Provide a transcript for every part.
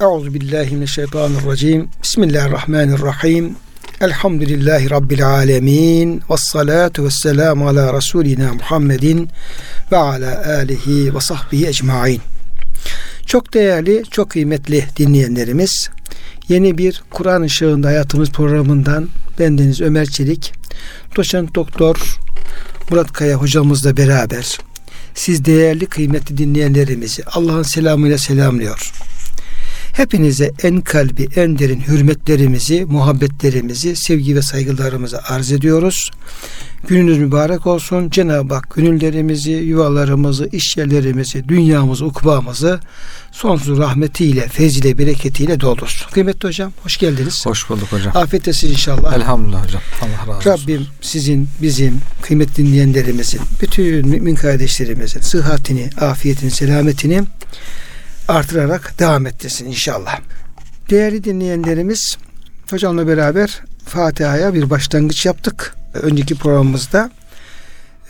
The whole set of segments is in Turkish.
Euzu billahi mineşşeytanirracim. Bismillahirrahmanirrahim. Elhamdülillahi Rabbil alemin. Ve salatu ve selamu ala Resulina Muhammedin ve ala alihi ve sahbihi ecmain. Çok değerli, çok kıymetli dinleyenlerimiz, yeni bir Kur'an ışığında hayatımız programından bendeniz Ömer Çelik, doçent doktor Murat Kaya hocamızla beraber siz değerli kıymetli dinleyenlerimizi Allah'ın selamıyla selamlıyor. Hepinize en kalbi, en derin hürmetlerimizi, muhabbetlerimizi, sevgi ve saygılarımızı arz ediyoruz. Gününüz mübarek olsun. Cenab-ı Hak gönüllerimizi, yuvalarımızı, işyerlerimizi, dünyamızı, ukbamızı sonsuz rahmetiyle, feyziyle, bereketiyle doldursun. Kıymetli hocam, hoş geldiniz. Hoş bulduk hocam. Afiyet olsun inşallah. Elhamdülillah hocam. Allah razı olsun. Rabbim sizin, bizim, kıymetli dinleyenlerimizin, bütün mümin kardeşlerimizin sıhhatini, afiyetini, selametini artırarak devam ettirsin inşallah. Değerli dinleyenlerimiz, hocamla beraber Fatiha'ya bir başlangıç yaptık. Önceki programımızda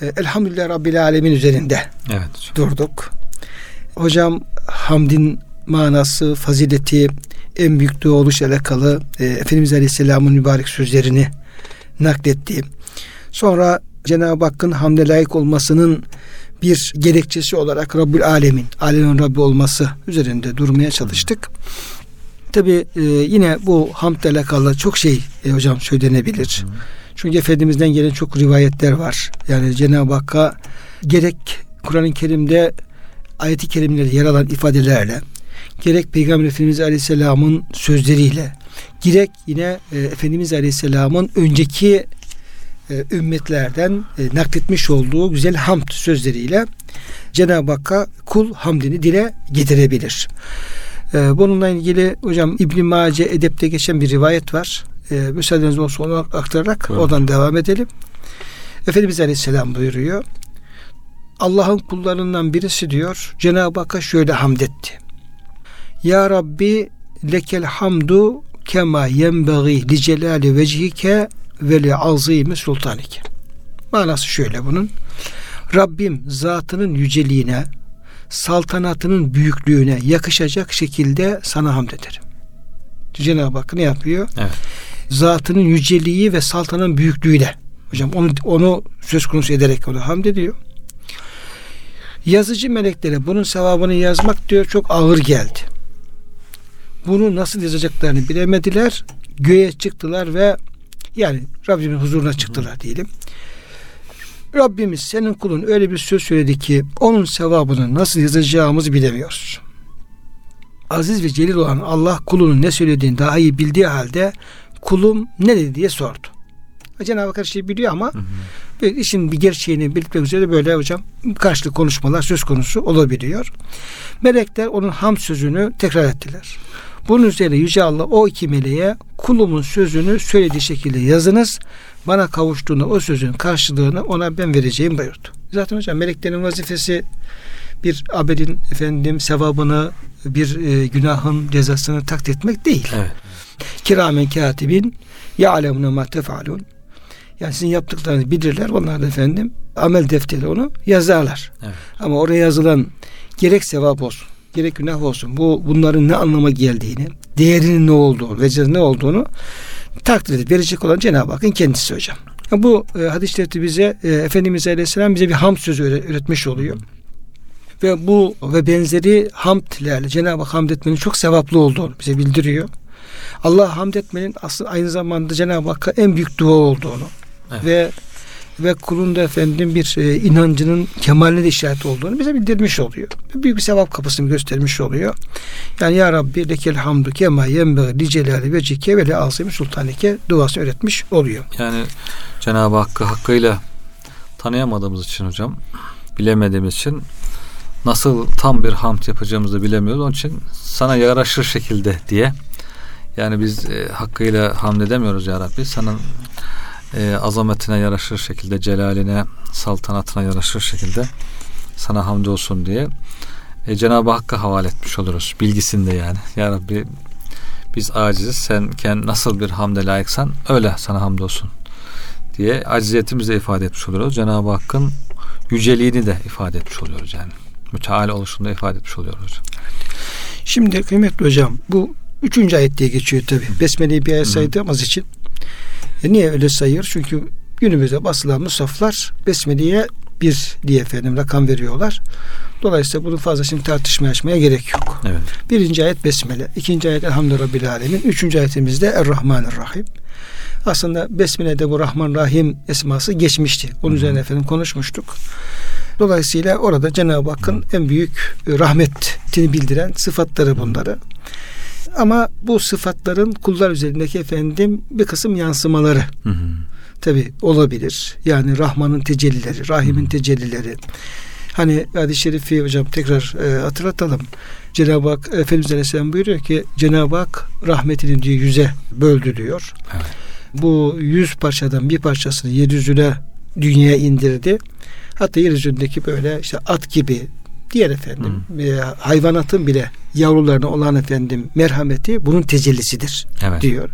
e, Elhamdülillah Rabbil Alemin üzerinde Evet hocam. durduk. Hocam hamdin manası, fazileti, en büyük dua oluş alakalı e, Efendimiz Aleyhisselam'ın mübarek sözlerini nakletti. Sonra Cenab-ı Hakk'ın hamde layık olmasının bir gerekçesi olarak Rabbül Alemin, alemin Rabbi olması üzerinde durmaya çalıştık. Tabi e, yine bu hamdle alakalı çok şey e, hocam söylenebilir. Çünkü Efendimiz'den gelen çok rivayetler var. Yani Cenab-ı Hakk'a gerek Kur'an-ı Kerim'de ayeti kerimlerde yer alan ifadelerle gerek Peygamber Efendimiz Aleyhisselam'ın sözleriyle gerek yine e, Efendimiz Aleyhisselam'ın önceki e, ümmetlerden e, nakletmiş olduğu güzel hamd sözleriyle Cenab-ı Hakk'a kul hamdini dile getirebilir. E, bununla ilgili hocam İbn Mace edepte geçen bir rivayet var. E, müsaadeniz olsa onu aktararak Buyurun. oradan devam edelim. Efendimiz Aleyhisselam buyuruyor. Allah'ın kullarından birisi diyor Cenab-ı Hakk'a şöyle hamd etti. Ya Rabbi lekel hamdu kema yenbeği li celali vechike ve li azimi sultanike. Manası şöyle bunun. Rabbim zatının yüceliğine, saltanatının büyüklüğüne yakışacak şekilde sana hamd ederim. Cenab-ı Hak ne yapıyor? Evet. Zatının yüceliği ve saltanatın büyüklüğüyle. Hocam onu onu söz konusu ederek onu hamd ediyor. Yazıcı meleklere bunun sevabını yazmak diyor çok ağır geldi. Bunu nasıl yazacaklarını bilemediler. Göğe çıktılar ve yani Rabbimin huzuruna çıktılar diyelim. Rabbimiz senin kulun öyle bir söz söyledi ki onun sevabını nasıl yazacağımızı bilemiyoruz. Aziz ve celil olan Allah kulunun ne söylediğini daha iyi bildiği halde kulum ne dedi diye sordu. Cenab-ı Hak her şeyi biliyor ama bir işin bir gerçeğini bilmek üzere böyle hocam karşılıklı konuşmalar söz konusu olabiliyor. Melekler onun ham sözünü tekrar ettiler. Bunun üzerine Yüce Allah o iki meleğe kulumun sözünü söylediği şekilde yazınız. Bana kavuştuğunda o sözün karşılığını ona ben vereceğim buyurdu. Zaten hocam meleklerin vazifesi bir amelin efendim sevabını bir e, günahın cezasını takdir etmek değil. Evet. Kiramen katibin ya'lemune ma tefalun. Yani sizin yaptıklarınızı bilirler. Onlar da efendim amel defteri onu yazarlar. Evet. Ama oraya yazılan gerek sevap olsun, gerek günah olsun. Bu bunların ne anlama geldiğini, değerinin ne olduğunu, ve ne olduğunu takdir edip verecek olan Cenab-ı Hakk'ın kendisi hocam. Bu e, hadis şerifi bize e, Efendimiz Aleyhisselam bize bir hamd sözü öğre- öğretmiş oluyor. Ve bu ve benzeri hamdlerle Cenab-ı Hak hamd etmenin çok sevaplı olduğunu bize bildiriyor. Allah hamd etmenin aslında aynı zamanda Cenab-ı Hakk'a en büyük dua olduğunu Evet. ve ve kulun da efendim bir e, inancının kemaline de işaret olduğunu bize bildirmiş oluyor. Büyük bir sevap kapısını göstermiş oluyor. Yani Ya Rabbi lekel hamdu kema yenbeği li celali ve cike ve li sultanike duası öğretmiş oluyor. Yani Cenab-ı Hakk'ı hakkıyla tanıyamadığımız için hocam, bilemediğimiz için nasıl tam bir hamd yapacağımızı bilemiyoruz. Onun için sana yaraşır şekilde diye yani biz e, hakkıyla hamd edemiyoruz ya Rabbi. Sana e, azametine yaraşır şekilde, celaline, saltanatına yaraşır şekilde sana hamd olsun diye e, Cenab-ı Hakk'a havale etmiş oluruz. Bilgisinde yani. Ya Rabbi biz aciziz. Sen kend- nasıl bir hamde layıksan öyle sana hamdolsun diye aciziyetimizi de ifade etmiş oluyoruz. Cenab-ı Hakk'ın yüceliğini de ifade etmiş oluyoruz yani. Müteal oluşunu da ifade etmiş oluyoruz. Şimdi kıymetli hocam bu üçüncü ayet diye geçiyor tabi. Besmele'yi bir ayet saydığımız için. E niye öyle sayıyor? Çünkü günümüzde basılan musaflar Besmele'ye bir diye efendim rakam veriyorlar. Dolayısıyla bunu fazla şimdi tartışmaya açmaya gerek yok. Evet. Birinci ayet Besmele. ikinci ayet Elhamdülillah Rabbil Alemin. Üçüncü ayetimizde Er-Rahmanir-Rahim. Aslında Besmele'de bu Rahman Rahim esması geçmişti. Onun üzerine efendim konuşmuştuk. Dolayısıyla orada Cenab-ı Hakk'ın en büyük rahmetini bildiren sıfatları bunları. Ama bu sıfatların kullar üzerindeki efendim bir kısım yansımaları. Hı hı. Tabi olabilir. Yani Rahman'ın tecellileri, Rahim'in tecellileri. Hani hadis-i şerifi hocam tekrar e, hatırlatalım. Cenab-ı Hak Efendimiz Aleyhisselam buyuruyor ki Cenab-ı Hak rahmetini diyor yüze böldü diyor. Evet. Bu yüz parçadan bir parçasını yeryüzüne dünyaya indirdi. Hatta yeryüzündeki böyle işte at gibi diğer efendim e, hayvanatın bile yavrularına olan efendim merhameti bunun tecellisidir Evet. diyor.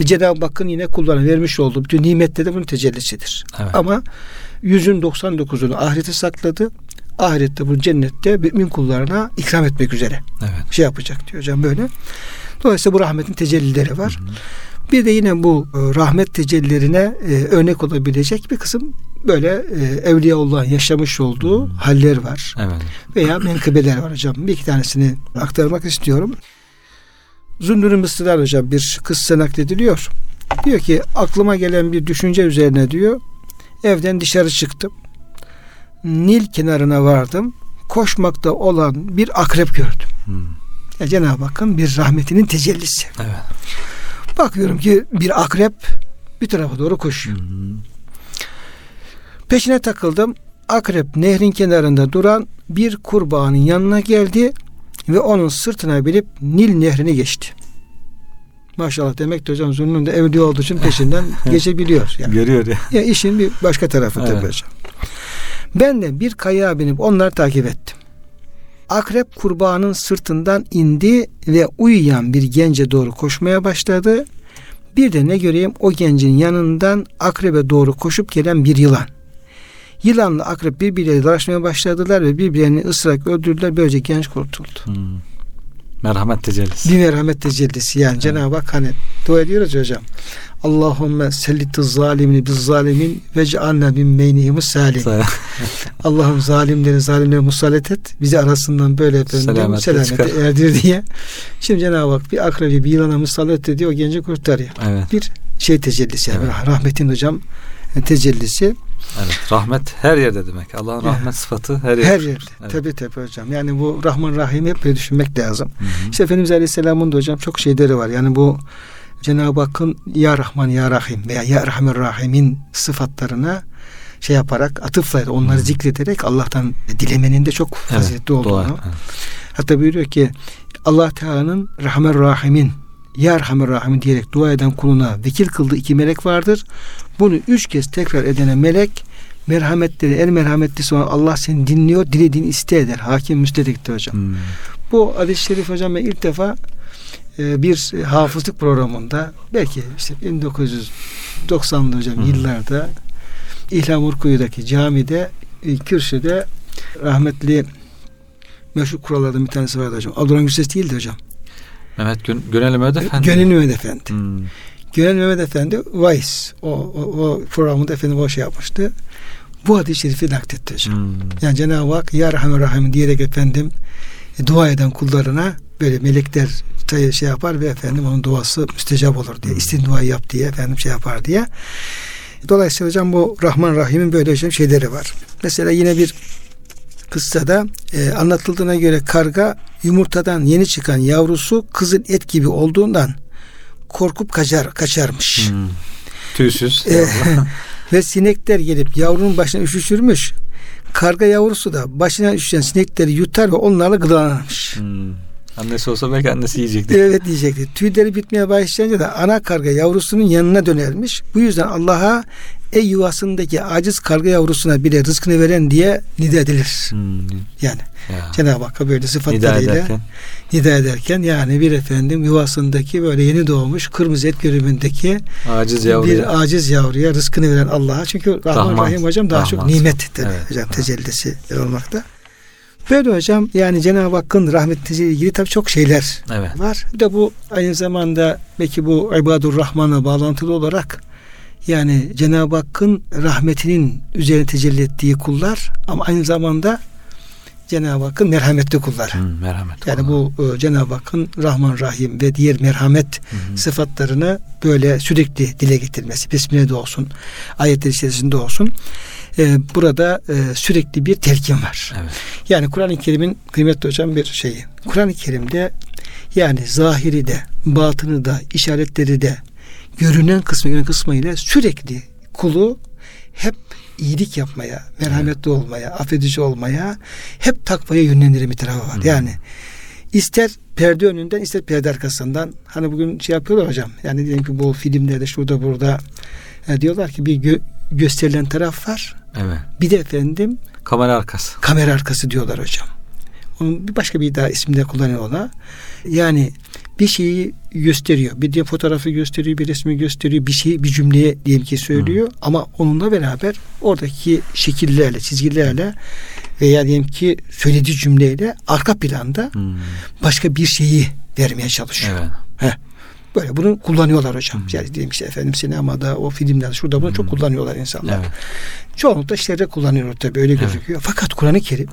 Ve Cenab-ı Hakk'ın yine kullarına vermiş olduğu bütün nimette de bunun tecellisidir. Evet. Ama yüzün 99'unu ahirete sakladı. Ahirette bu cennette mümin kullarına ikram etmek üzere Evet. şey yapacak diyor hocam böyle. Dolayısıyla bu rahmetin tecellileri var. Bir de yine bu e, rahmet tecellilerine e, örnek olabilecek bir kısım böyle e, Evliyaullah'ın yaşamış olduğu haller var. Evet. Veya menkıbeler var hocam. Bir iki tanesini aktarmak istiyorum. Mısırlar hocam bir kıssa naklediliyor. Diyor ki aklıma gelen bir düşünce üzerine diyor evden dışarı çıktım. Nil kenarına vardım. Koşmakta olan bir akrep gördüm. Hmm. Ya Cenab-ı Hakk'ın bir rahmetinin tecellisi. Evet. Bakıyorum ki bir akrep bir tarafa doğru koşuyor. Hı. Peşine takıldım. Akrep nehrin kenarında duran bir kurbağanın yanına geldi ve onun sırtına binip Nil nehrini geçti. Maşallah demek de hocam Zünnun da evli olduğu için peşinden geçebiliyor. Yani. Görüyor ya. ya işin bir başka tarafı Evet. tabii hocam. Ben de bir kayağa binip onları takip ettim. Akrep kurbağanın sırtından indi ve uyuyan bir gence doğru koşmaya başladı. Bir de ne göreyim o gencin yanından akrebe doğru koşup gelen bir yılan. Yılanla akrep birbirleriyle dalaşmaya başladılar ve birbirlerini ısırarak öldürdüler. Böylece genç kurtuldu. Hmm. Merhamet tecellisi. Bir merhamet tecellisi yani Cenab-ı Hak hani dua ediyoruz hocam. Allahümme sellitu zalimini biz zalimin ve cealna min beynihim salim. Sa- Allah'ım zalimleri zalimleri musallat et. Bizi arasından böyle efendim Selamete selamete, erdir diye. Şimdi Cenab-ı Hak bir akrebi bir yılana musallat ediyor. O genci kurtarıyor. evet. Bir şey tecellisi yani. Evet. Rahmetin hocam tecellisi Evet. Rahmet her yerde demek. Allah'ın Evet. rahmet sıfatı her yerde. her yerde. Evet. Tabi tabi hocam. Yani bu Rahman Rahim hep böyle düşünmek lazım. Hı hı. İşte Efendimiz Aleyhisselam'ın da hocam çok şeyleri var. Yani bu Cenab-ı Hakk'ın Ya Rahman Ya Rahim veya Ya Rahman Rahim'in sıfatlarına şey yaparak atıfla onları zikrederek Allah'tan dilemenin de çok faziletli olduğunu. dua. Evet. Hatta buyuruyor ki Allah Teala'nın Rahman Rahim'in Ya Rahman Rahim diyerek dua eden kuluna vekil kıldığı iki melek vardır. Bunu üç kez tekrar edene melek merhametleri en merhametlisi olan Allah seni dinliyor, dilediğini iste eder. Hakim müstediktir hocam. Hmm. Bu hadis-i şerif hocam ben ilk defa e, bir hafızlık programında belki işte 1990'lı hocam Hı. yıllarda İhlam Urkuyu'daki camide e, kürsüde rahmetli meşhur kurallardan bir tanesi vardı hocam. Abdurrahman Gürses değildi hocam. Mehmet Gün Gönel Mehmet Efendi. Gönül Mehmet Efendi. Hmm. Gönül Mehmet Efendi Vice o, o, o programında efendim o şey yapmıştı. Bu hadis-i şerifi nakletti hocam. Hmm. Yani Cenab-ı Hak Ya Rahman Rahim diyerek efendim e, dua eden kullarına böyle melekler şey yapar ve efendim onun duası müstecap olur diye. Hmm. İstediğin duayı yap diye efendim şey yapar diye. Dolayısıyla hocam bu Rahman Rahim'in böyle hocam şeyleri var. Mesela yine bir kıssada e, anlatıldığına göre karga yumurtadan yeni çıkan yavrusu kızıl et gibi olduğundan korkup kaçar kaçarmış. Hmm. Tüysüz. E, ve sinekler gelip yavrunun başına üşüşürmüş. Karga yavrusu da başına üşüşen sinekleri yutar ve onlarla gıdalanırmış. Hmm. Annesi olsa belki annesi yiyecekti. Evet diyecekti. Tüyleri bitmeye başlayınca da ana karga yavrusunun yanına dönermiş. Bu yüzden Allah'a ey yuvasındaki aciz karga yavrusuna bile rızkını veren diye nida edilir. Hmm. Yani Ya. Cenab-ı Hakk'a böyle Nida sıfatlarıyla ederken. nida ederken yani bir efendim yuvasındaki böyle yeni doğmuş kırmızı et görümündeki Aciz yavruya. bir aciz yavruya rızkını veren Allah'a. Çünkü Rahman, Rahman. Rahim hocam daha çok Rahman. nimet tabii Evet. hocam tecellisi olmakta. Böyle hocam yani Cenab-ı Hakk'ın rahmetiyle ilgili tabii çok şeyler Evet. var. Bir de bu aynı zamanda belki bu İbadur Rahman'la bağlantılı olarak yani Cenab-ı Hakk'ın rahmetinin üzerine tecelli ettiği kullar ama aynı zamanda Cenab-ı Hakk'ın merhametli kullar. Hı, merhamet. Yani bu e, Cenab-ı Hakk'ın Rahman Rahim ve diğer merhamet Hı hı. sıfatlarını böyle sürekli dile getirmesi. Besmele'de olsun, ayetler içerisinde olsun. E, burada e, sürekli bir telkin var. Evet. Yani Kur'an-ı Kerim'in kıymetli hocam bir şeyi. Kur'an-ı Kerim'de yani zahiri de, batını da, işaretleri de görünen kısmı görünen kısmıyla sürekli kulu hep iyilik yapmaya, merhametli olmaya, affedici olmaya, hep takvaya yönlendiren bir tarafı var. Hı. Yani ister perde önünden ister perde arkasından hani bugün şey yapıyorlar hocam. Yani diyelim ki bu filmlerde şurada burada e, diyorlar ki bir gö- gösterilen taraf var. Evet. Bir de efendim Kamera arkası. kamera arkası diyorlar hocam. Onun bir başka bir daha isminde kullanıyor ona. Yani bir şeyi gösteriyor. Bir diye fotoğrafı gösteriyor, bir resmi gösteriyor, bir şey bir cümleye diyelim ki söylüyor ama onunla beraber oradaki şekillerle, çizgilerle veya diyelim ki söylediği cümleyle arka planda Hı. başka bir şeyi vermeye çalışıyor. Evet. Böyle bunu kullanıyorlar hocam. Hı. Yani diyelim işte efendim sinemada, o filmlerde şurada bunu çok Hı. kullanıyorlar insanlar. Evet. Çoğunlukla işlerde kullanıyor tabii öyle Evet. gözüküyor. Fakat Kur'an-ı Kerim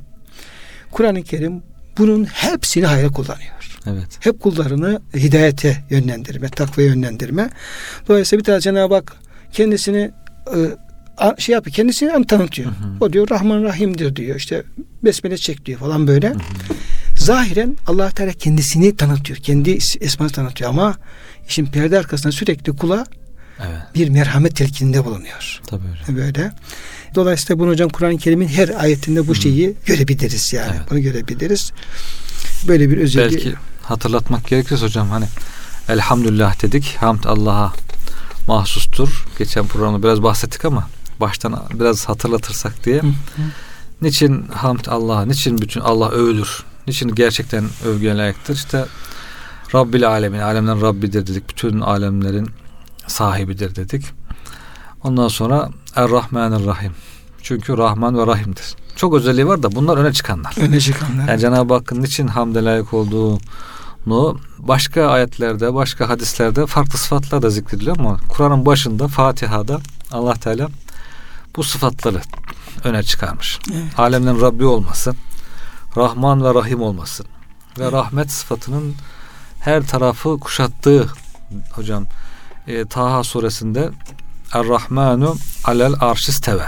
Kur'an-ı Kerim bunun hepsini hayra kullanıyor. Evet. Hep kullarını hidayete yönlendirme, takvaya yönlendirme. Dolayısıyla bir tane Cenab-ı Hak kendisini e, şey yapıyor, kendisini an- tanıtıyor. Hı hı. O diyor Rahman Rahim'dir diyor. İşte besmele çek diyor falan böyle. Hı hı. Zahiren Allah Teala kendisini tanıtıyor. Kendi esmasını tanıtıyor ama işin perde arkasında sürekli kula Evet. bir merhamet telkininde bulunuyor. Tabii öyle. Böyle. Dolayısıyla bunu hocam Kur'an-ı Kerim'in her ayetinde bu Hı. şeyi görebiliriz yani. Evet. Bunu görebiliriz. Böyle bir özelliği. Belki hatırlatmak gerekirse hocam hani elhamdülillah dedik. Hamd Allah'a mahsustur. Geçen programda biraz bahsettik ama baştan biraz hatırlatırsak diye. Hı, hı. Niçin hamd Allah'a? Niçin bütün Allah övülür? Niçin gerçekten övgüye layıktır? İşte Rabbil alemin, alemlerin Rabbidir dedik. Bütün alemlerin sahibidir dedik. Ondan sonra Er-Rahmanir-Rahim. Çünkü Rahman ve Rahim'dir. Çok özelliği var da bunlar öne çıkanlar. Öne çıkanlar. Yani Cenab-ı Hakk'ın niçin hamde layık olduğunu başka ayetlerde, başka hadislerde farklı sıfatlar da zikrediliyor ama Kur'an'ın başında Fatiha'da Allah Teala bu sıfatları öne çıkarmış. Evet. Alemlerin Rabbi olması, Rahman ve Rahim olması ve Evet. rahmet sıfatının her tarafı kuşattığı hocam e, Taha suresinde Er-Rahmanu alel arşisteve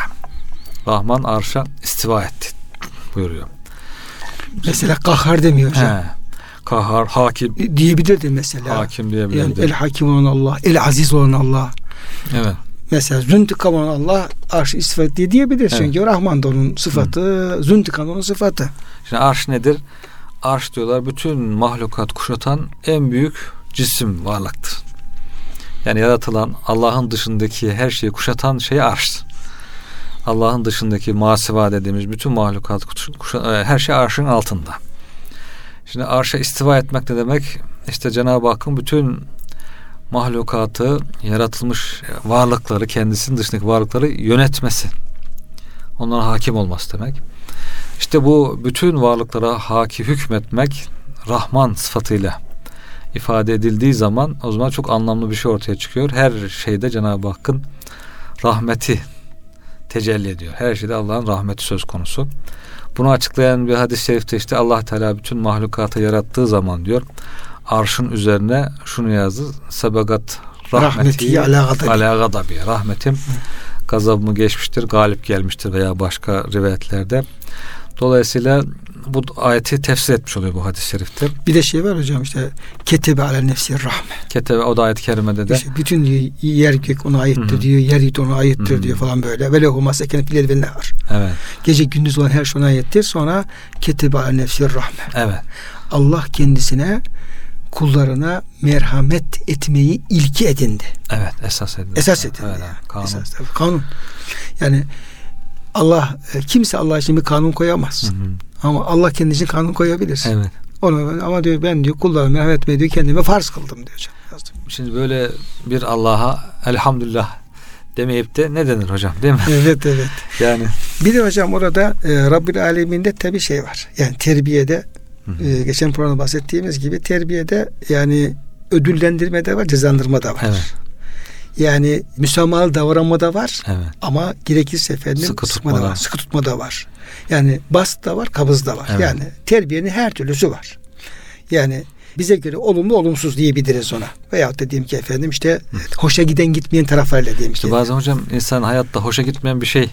Rahman arşa istiva etti buyuruyor. Mesela kahhar demiyor hocam. He. Kahhar, hakim, Diyebilirdi mesela. hakim Yani diyebilirdi. el hakim olan Allah, el aziz olan Allah. evet. Mesela züntikam olan Allah arş istifat diye diyebilir. Evet. Çünkü Rahman da onun sıfatı, züntikam onun sıfatı. Şimdi arş nedir? Arş diyorlar bütün mahlukat kuşatan en büyük cisim varlıktır. Yani yaratılan Allah'ın dışındaki her şeyi kuşatan şey arş. Allah'ın dışındaki masiva dediğimiz bütün mahlukat e, her şey arşın altında. Şimdi arşa istiva etmek ne demek? İşte Cenab-ı Hakk'ın bütün mahlukatı, yaratılmış varlıkları, kendisinin dışındaki varlıkları yönetmesi. Onlara hakim olması demek. İşte bu bütün varlıklara haki hükmetmek Rahman sıfatıyla ifade edildiği zaman o zaman çok anlamlı bir şey ortaya çıkıyor. Her şeyde Cenab-ı Hakk'ın rahmeti tecelli ediyor. Her şeyde Allah'ın rahmeti söz konusu. Bunu açıklayan bir hadis-i şerifte işte Allah Teala bütün mahlukatı yarattığı zaman diyor arşın üzerine şunu yazdı. Sebegat Rahmeti rahmeti ala gadabi. Rahmetim gazabımı geçmiştir, galip gelmiştir veya başka rivayetlerde. Dolayısıyla bu ayeti tefsir etmiş oluyor bu hadis-i şerifte. Bir de şey var hocam işte ketebe ala nefsi rahme. Ketebe o da ayet-i kerimede de İşte bütün diyor, yer gök ona aittir diyor, yer yut ona aittir diyor falan böyle. Ve lehu ma sekene fil ve nehar. evet Gece gündüz olan her şey ona aittir. Sonra ketebe ala nefsi rahme. evet Allah kendisine kullarına merhamet etmeyi ilki edindi. evet esas edildi. Esas edindi. Evet, yani. kanun. Esas, tabii, kanun. Yani Allah e, kimse Allah için bir kanun koyamaz. Hı hı. Ama Allah kendi için kanun koyabilir. Evet. Onu ama diyor ben diyor kullarıma merhamet etmeyi diyor kendime farz kıldım diyor hocam. Yazdım. Şimdi böyle bir Allah'a elhamdülillah demeyip de ne denir hocam değil mi? Evet evet. yani Bir de hocam orada e, Rabbül Alemin'de tabi şey var. Yani terbiyede e, geçen programda bahsettiğimiz gibi terbiyede yani ödüllendirme de var, cezalandırma da var. Evet. Yani müsamahalı davranma da var. Evet. Ama gerekirse efendim Sıkı tutma da. var, sıkı tutma da var. Yani bast da var, kabız da var. Evet. Yani terbiyenin her türlüsü var. Yani bize göre olumlu olumsuz diyebiliriz ona. Veyahut da diyeyim ki efendim işte hoşa giden gitmeyen taraflarıyla diyeyim İşte ki. bazen hocam insan hayatta hoşa gitmeyen bir şey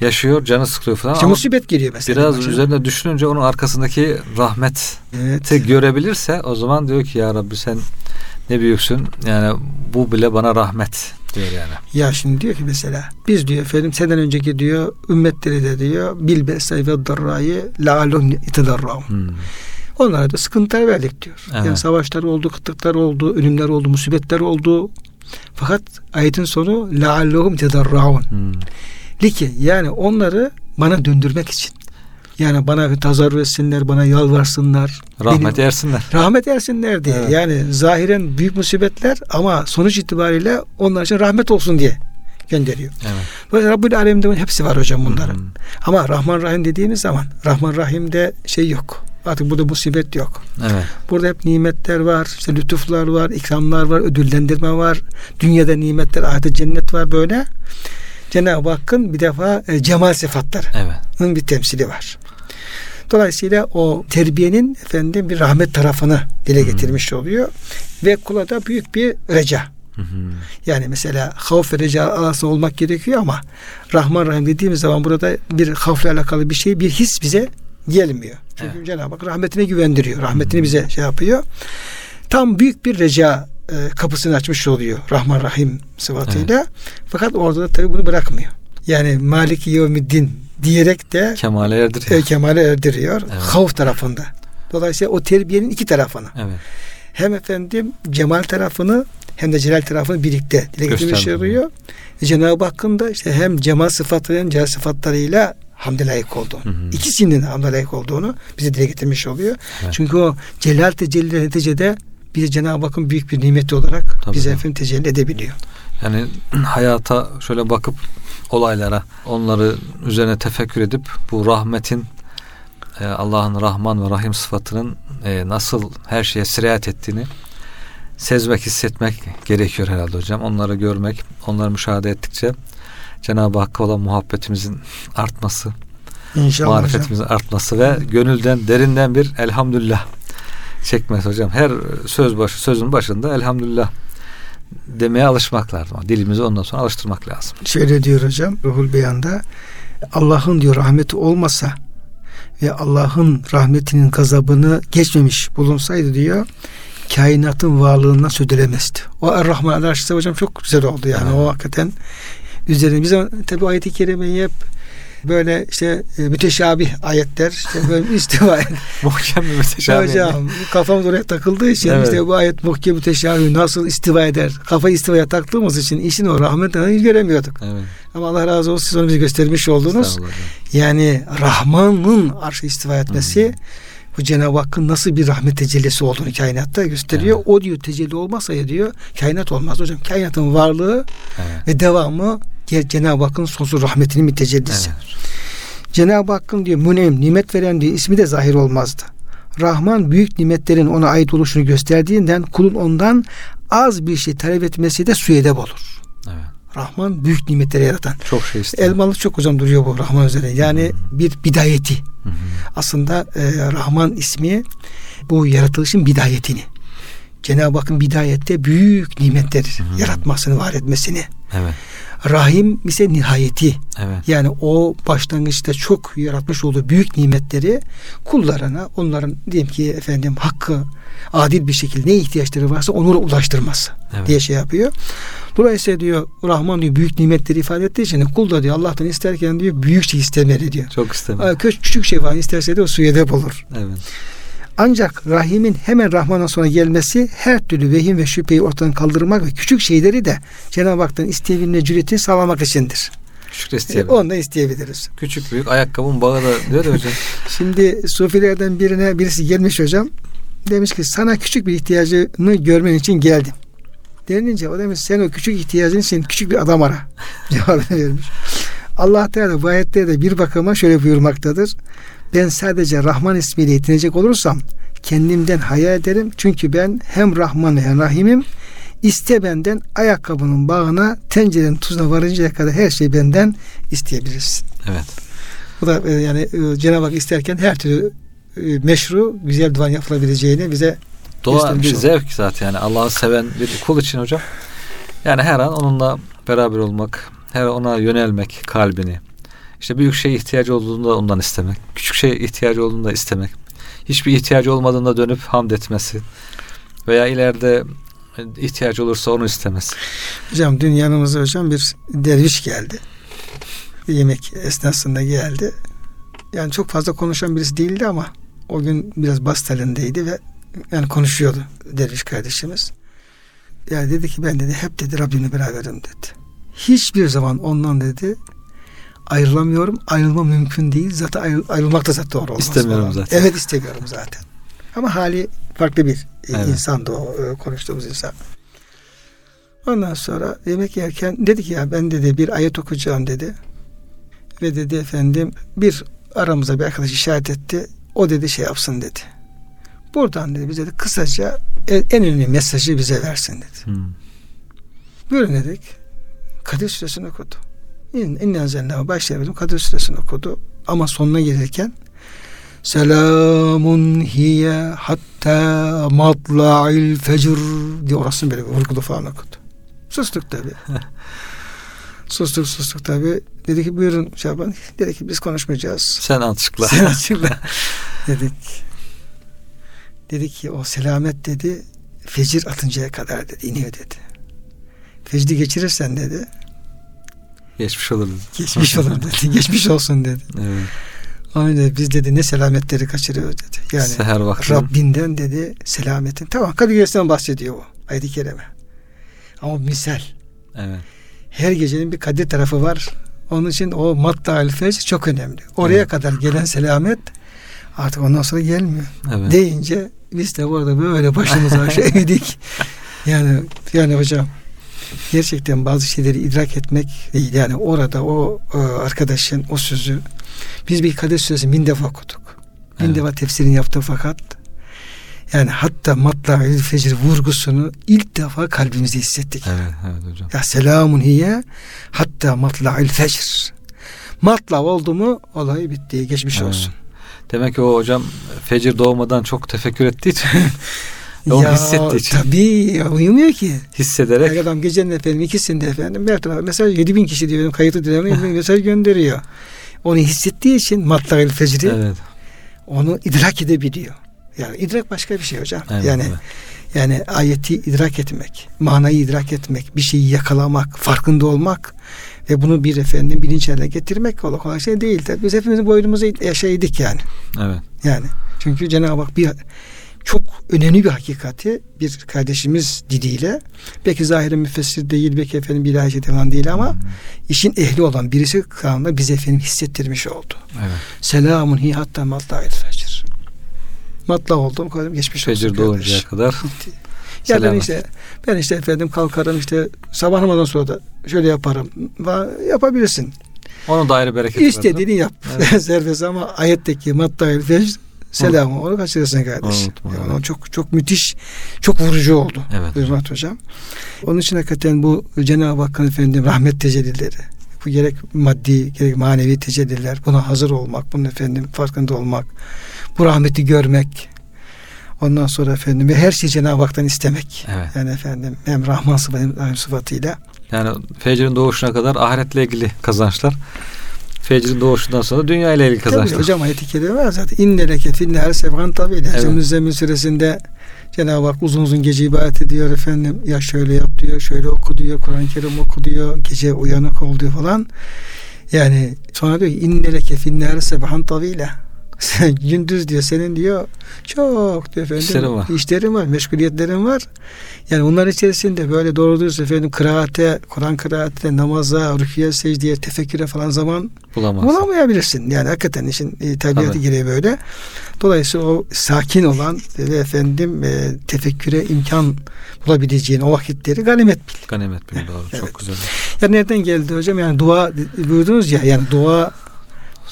yaşıyor, canı sıkılıyor falan İşte musibet geliyor mesela. biraz başına. üzerine düşününce onun arkasındaki rahmeti Evet. görebilirse o zaman diyor ki ya Rabbi sen ne büyüksün. Yani bu bile bana rahmet diyor yani. Ya şimdi diyor ki mesela biz diyor efendim senden önceki diyor ümmetleri de diyor bil besay ve darrayı la'alun itedarraun. Hmm. Onlara da sıkıntılar verdik diyor. Evet. Yani savaşlar oldu, kıtlıklar oldu, ölümler oldu, musibetler oldu. Fakat ayetin sonu la'allahum tedarraun. Hmm. Liki yani onları bana döndürmek için. Yani bana bir tazarru etsinler, bana yalvarsınlar. Rahmet benim- ersinler. rahmet ersinler diye. Evet. Yani zahiren büyük musibetler ama sonuç itibariyle onlar için rahmet olsun diye gönderiyor. Evet. Böyle Rabbül Alem'de hepsi var hocam bunların. Hmm. Ama Rahman Rahim dediğimiz zaman Rahman Rahim'de şey yok. Artık burada musibet yok. Evet. Burada hep nimetler var, işte lütuflar var, ikramlar var, ödüllendirme var. Dünyada nimetler, ahirette cennet var böyle. Cenab-ı Hakk'ın bir defa e, cemal sıfatlarının Evet. bir temsili var. Dolayısıyla o terbiyenin efendim bir rahmet tarafını dile getirmiş oluyor ve kula da büyük bir reca. Hı hı. Yani mesela havf ve reca arasında olmak gerekiyor ama Rahman Rahim dediğimiz zaman burada bir havfle alakalı bir şey, bir his bize gelmiyor. Çünkü Evet. Cenab-ı Hak rahmetine güvendiriyor. Rahmetini bize şey yapıyor. Tam büyük bir reca e, kapısını açmış oluyor Rahman Rahim sıfatıyla. Fakat orada da tabii bunu bırakmıyor. Yani Maliki Yevmiddin diyerek de Kemale erdiriyor. e, kemale erdiriyor. Evet. Havf tarafında. Dolayısıyla o terbiyenin iki tarafını. Evet. Hem efendim cemal tarafını hem de celal tarafını birlikte dile getirmiş oluyor. E, Cenab-ı Hakk'ın da işte hem cemal sıfatı hem celal sıfatlarıyla hamde layık olduğunu. Hı hı. İkisinin de hamde layık olduğunu bize dile getirmiş oluyor. Evet. Çünkü o celal tecelli neticede bize Cenab-ı Hakk'ın büyük bir nimeti olarak Tabii, bize tabii. efendim tecelli edebiliyor. Yani hayata şöyle bakıp olaylara onları üzerine tefekkür edip bu rahmetin e, Allah'ın Rahman ve Rahim sıfatının e, nasıl her şeye sirayet ettiğini sezmek, hissetmek gerekiyor herhalde hocam. Onları görmek, onları müşahede ettikçe Cenab-ı Hakk'a olan muhabbetimizin artması, İnşallah hocam. marifetimizin artması ve gönülden, derinden bir elhamdülillah çekmesi hocam. Her söz başı, sözün başında elhamdülillah demeye alışmak lazım. Dilimizi ondan sonra alıştırmak lazım. Şöyle diyor hocam Ruhul Beyan'da Allah'ın diyor rahmeti olmasa ve Allah'ın rahmetinin gazabını geçmemiş bulunsaydı diyor kainatın varlığından söz edilemezdi. O Er-Rahman Arşı'da hocam çok güzel oldu yani Evet. o hakikaten üzerine biz tabi ayet-i kerimeyi hep böyle işte e, müteşabih ayetler işte böyle istiva Muhkem bir müteşabih. Hocam kafamız oraya takıldığı için Evet. işte bu ayet muhkem müteşabih nasıl istiva eder kafa istivaya taktığımız için işin o rahmetini hiç göremiyorduk. Evet. Ama Allah razı olsun siz onu bize göstermiş oldunuz. Yani Rahman'ın arşı istiva etmesi bu Cenab-ı Hakk'ın nasıl bir rahmet tecellisi olduğunu kainatta gösteriyor. Evet. O diyor tecelli olmazsa ya diyor kainat olmaz hocam. Kainatın varlığı Evet. ve devamı diğer Cenab-ı Hakk'ın sonsuz rahmetinin bir tecellisi. Evet. Cenab-ı Hakk'ın diyor münem, nimet veren diyor ismi de zahir olmazdı. Rahman büyük nimetlerin ona ait oluşunu gösterdiğinden kulun ondan az bir şey talep etmesi de suedeb olur. Evet. Rahman büyük nimetleri yaratan. Çok şey istiyor. Elmalı çok hocam duruyor bu Rahman üzerine. Yani bir bidayeti. Hı hı. Aslında e, Rahman ismi bu yaratılışın bidayetini. Cenab-ı Hakk'ın bidayette büyük nimetler hı. yaratmasını, var etmesini. Evet. Rahim ise nihayeti. Evet. Yani o başlangıçta çok yaratmış olduğu büyük nimetleri kullarına, onların diyelim ki efendim hakkı adil bir şekilde ne ihtiyaçları varsa onlara ulaştırması Evet. diye şey yapıyor. Dolayısıyla diyor Rahman diyor büyük nimetleri ifade ettiği için kul da diyor Allah'tan isterken diyor büyük şey istemeli diyor. Çok. Aa, Küçük, şey var isterse de o suya dep olur. Evet. Ancak Rahim'in hemen Rahman'dan sonra gelmesi her türlü vehim ve şüpheyi ortadan kaldırmak ve küçük şeyleri de Cenab-ı Hak'tan isteyebilme cüretini sağlamak içindir. Küçük E, isteyebilirim. onu da isteyebiliriz. Küçük büyük ayakkabının bağı da diyor hocam. Şimdi sufilerden birine birisi gelmiş hocam. Demiş ki sana küçük bir ihtiyacını görmen için geldim. Denilince o demiş sen o küçük ihtiyacın için küçük bir adam ara. Cevabını vermiş. Allah Teala bu ayette de bir bakıma şöyle buyurmaktadır. Ben sadece Rahman ismiyle yetinecek olursam kendimden hayal ederim. Çünkü ben hem Rahman hem Rahim'im. İste benden ayakkabının bağına, tencerenin tuzuna varıncaya kadar her şeyi benden isteyebilirsin. Evet. Bu da e, yani e, Cenab-ı Hak isterken her türlü e, meşru, güzel duan yapılabileceğini bize Doğa bir zevk zaten yani Allah'ı seven bir kul için hocam. Yani her an onunla beraber olmak, her ona yönelmek kalbini. İşte büyük şey ihtiyacı olduğunda ondan istemek. Küçük şey ihtiyacı olduğunda istemek. Hiçbir ihtiyacı olmadığında dönüp hamd etmesi. Veya ileride ihtiyacı olursa onu istemesi. Hocam dün yanımıza hocam bir derviş geldi. Yemek esnasında geldi. Yani çok fazla konuşan birisi değildi ama o gün biraz bas telindeydi ve yani konuşuyordu derviş kardeşimiz. Yani dedi ki ben dedi hep dedi Rabbimle beraberim dedi. Hiçbir zaman ondan dedi ayrılamıyorum. Ayrılma mümkün değil. Zaten ayrı, ayrılmak da zaten doğru olmaz. İstemiyorum falan. zaten. Evet istemiyorum zaten. Ama hali farklı bir Evet. insandı o e, konuştuğumuz insan. Ondan sonra yemek yerken dedi ki ya ben dedi bir ayet okuyacağım dedi. Ve dedi efendim bir aramıza bir arkadaş işaret etti. O dedi şey yapsın dedi. Buradan dedi bize de kısaca en en önemli mesajı bize versin dedi. Hmm. Buyurun dedik. Kadir Suresini okudu. İn, İnne enzelnahu başlayalım. Kadir Suresini okudu. Ama sonuna gelirken Selamun hiye hatta matla'il fecr diye orasını böyle vurgulu falan okudu. Sustuk tabi. sustuk sustuk tabi. Dedi ki buyurun Şaban. Dedi ki biz konuşmayacağız. Sen açıkla. Sen açıkla. dedik. Dedi ki o selamet dedi fecir atıncaya kadar dedi iniyor dedi. Fecri geçirirsen dedi Geçmiş olur. dedi. geçmiş olur dedi. Geçmiş olsun dedi. Evet. Onun dedi, biz dedi ne selametleri kaçırıyoruz dedi. Yani Seher vakti. Rabbinden dedi selametin. Tamam Kadir Gecesi'nden bahsediyor o ayet-i kerime. Ama misal. Evet. Her gecenin bir kadir tarafı var. Onun için o matta fecr çok önemli. Oraya Evet. kadar gelen selamet artık ondan sonra gelmiyor. Evet. Deyince biz de orada böyle başımızı aşağı eğdik. Yani yani hocam gerçekten bazı şeyleri idrak etmek. Yani orada o e, arkadaşın o sözü biz bir Kadir Suresi bin defa okuduk. Bin Evet. defa tefsirini yaptı fakat yani hatta matla'il fecr vurgusunu ilk defa kalbimizde hissettik. Evet, evet hocam. Ya selamun hiye hatta matla'il fecr. Matla oldu mu olay bitti. Geçmiş Evet. olsun. Demek ki o hocam fecir doğmadan çok tefekkür ettiği için onu hissettiği için Tabii ya, uyumuyor ki. hissederek Yani adam gecenin efendim ikisinde efendim bir tarafa mesaj 7 bin kişi diyor benim kayıtlı dilerim mesaj gönderiyor. Onu hissettiği için matla'il fecri evet, onu idrak edebiliyor. Yani idrak başka bir şey hocam. evet, yani evet. yani ayeti idrak etmek, manayı idrak etmek, bir şeyi yakalamak, farkında olmak ve bunu bir efendim bilinç haline getirmek kolay kolay şey değil. Tabii Biz hepimiz boynumuza yaşaydık yani. evet. Yani çünkü Cenab-ı Hak bir çok önemli bir hakikati bir kardeşimiz diliyle belki zahire müfessir değil belki efendim bir ilahi falan değil ama işin ehli olan birisi kanunda bize efendim hissettirmiş oldu. evet. Selamun hi hatta matla'il fecr. Matla oldum koydum geçmiş olsun Fecir doğuncaya kardeş. kadar Ya ben selamet. işte ben işte efendim kalkarım işte sabah namazından sonra da şöyle yaparım. Yapabilirsin. Onun da ayrı bereketi var. İstediğini yap. Evet. Serbest ama ayetteki matta'il fecr selamı onu kaçırırsın kardeş. Unutma, Yani evet. çok çok müthiş, çok vurucu oldu. Evet. Hürmet hocam. Onun için hakikaten bu Cenab-ı Hakk'ın efendim rahmet tecellileri, bu gerek maddi gerek manevi tecelliler, buna hazır olmak, bunun efendim farkında olmak, bu rahmeti görmek, ondan sonra efendim ve her şeyi Cenab-ı Hak'tan istemek. Evet. Yani efendim hem Rahman sıfatı hem Rahim sıfatıyla. Yani fecrin doğuşuna kadar ahiretle ilgili kazançlar. Fecrin doğuşundan sonra dünya ile ilgili Tabii kazançlar. hocam ayet-i kerime var zaten. İnneleke finnâre sevgan tabiyle. Evet. Evet. Müzzemmil suresinde Cenab-ı Hak uzun uzun gece ibadet ediyor efendim. Ya şöyle yap diyor, şöyle oku diyor, Kur'an-ı Kerim oku diyor, gece uyanık ol diyor falan. Yani sonra diyor ki inneleke finnâre sevgan tabiyle. Gündüz diyor senin diyor çok diyor efendim İşlerim var. işlerin var, meşguliyetlerin var. Yani bunlar içerisinde böyle doğru dürüst efendim kıraate, Kur'an kıraate, namaza, rüküye, secdeye, tefekküre falan zaman Bulamazsın. bulamayabilirsin. Yani hakikaten işin e, tabiatı gereği böyle. Dolayısıyla o sakin olan ve efendim e, tefekküre imkan bulabileceğin o vakitleri ganimet bil. Ganimet bir doğru. Evet. Çok güzel. Ya nereden geldi hocam? Yani dua buyurdunuz ya yani dua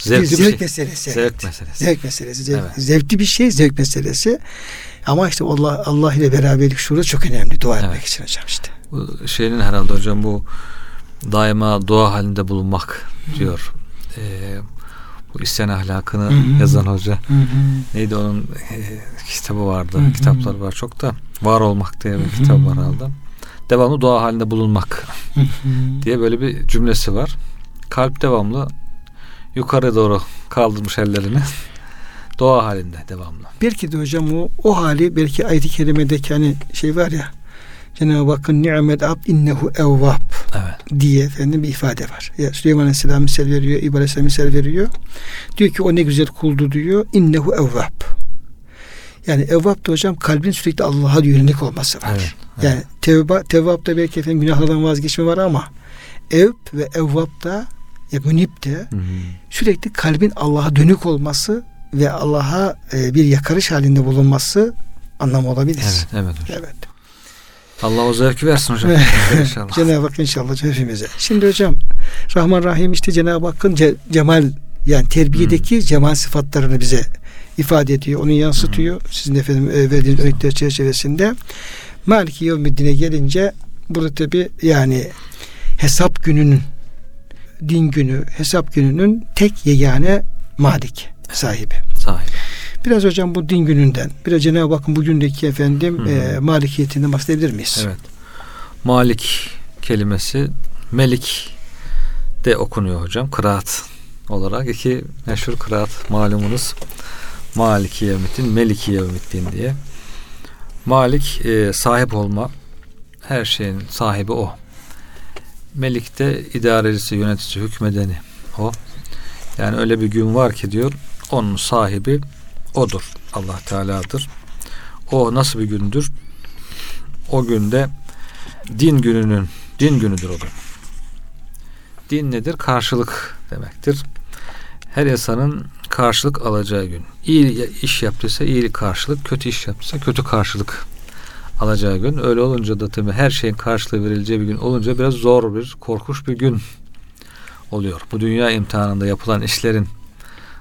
Zevkli bir bir zevk şey. meselesi. Zevk evet. meselesi. Zevk meselesi. Zevk, Evet. Zevkli bir şey zevk meselesi. Ama işte Allah Allah ile beraberlik şurada çok önemli dua etmek Evet. için hocam işte. Bu şeyin herhalde hocam bu daima dua halinde bulunmak diyor. Ee, bu isyan ahlakını Hı hı. yazan hoca. Hı hı. Neydi onun e, kitabı vardı. Hı hı. Kitapları var çok da. Var olmak diye bir Hı hı. kitap var herhalde. Devamlı dua halinde bulunmak Hı hı. diye böyle bir cümlesi var. Kalp devamlı yukarı doğru kaldırmış ellerini. Dua halinde devamlı. Belki de hocam o, o hali belki ayet-i kerimedeki hani şey var ya Cenab-ı Hakk'ın ni'met abd innehu evvab Evet. diye efendim bir ifade var. Ya Süleyman Aleyhisselam misal veriyor, İbrahim Aleyhisselam misal veriyor. Diyor ki o ne güzel kuldu diyor. İnnehu evvab. Yani evvab da hocam kalbin sürekli Allah'a yönelik olması var. Evet. Yani tevba, tevvapta belki efendim günahlardan vazgeçme var ama ev ve evvapta ya münip de Hı hı. sürekli kalbin Allah'a dönük olması ve Allah'a e, bir yakarış halinde bulunması anlamı olabilir. Evet, evet hocam. Evet. Allah o zevki versin hocam. İnşallah. Cenab-ı Hak inşallah hepimize. Şimdi hocam Rahman Rahim işte Cenab-ı Hakk'ın ce- cemal yani terbiyedeki Hmm. cemal sıfatlarını bize ifade ediyor. Onu yansıtıyor. Hmm. Sizin efendim e, verdiğiniz örnekler çerçevesinde. Maliki Yevmiddin'e gelince burada tabi yani hesap gününün din günü, hesap gününün tek yegane malik sahibi. Sahibi. Biraz hocam bu din gününden, biraz Cenab-ı Hakk'ın bugündeki efendim hı. e, malikiyetinden bahsedebilir miyiz? Evet. Malik kelimesi Melik de okunuyor hocam. Kıraat olarak iki meşhur kıraat malumunuz. Maliki Yevmiddin, Meliki Yevmiddin diye. Malik e, sahip olma. Her şeyin sahibi o. Melik de idarecisi, yöneticisi, hükmedeni o. Yani öyle bir gün var ki diyor onun sahibi odur. Allah Teala'dır. O nasıl bir gündür? O günde din gününün din günüdür o gün. Din nedir? Karşılık demektir. Her insanın karşılık alacağı gün. İyi iş yaptıysa iyi karşılık, kötü iş yaptıysa kötü karşılık alacağı gün. Öyle olunca da tabii her şeyin karşılığı verileceği bir gün olunca biraz zor bir, korkunç bir gün oluyor. Bu dünya imtihanında yapılan işlerin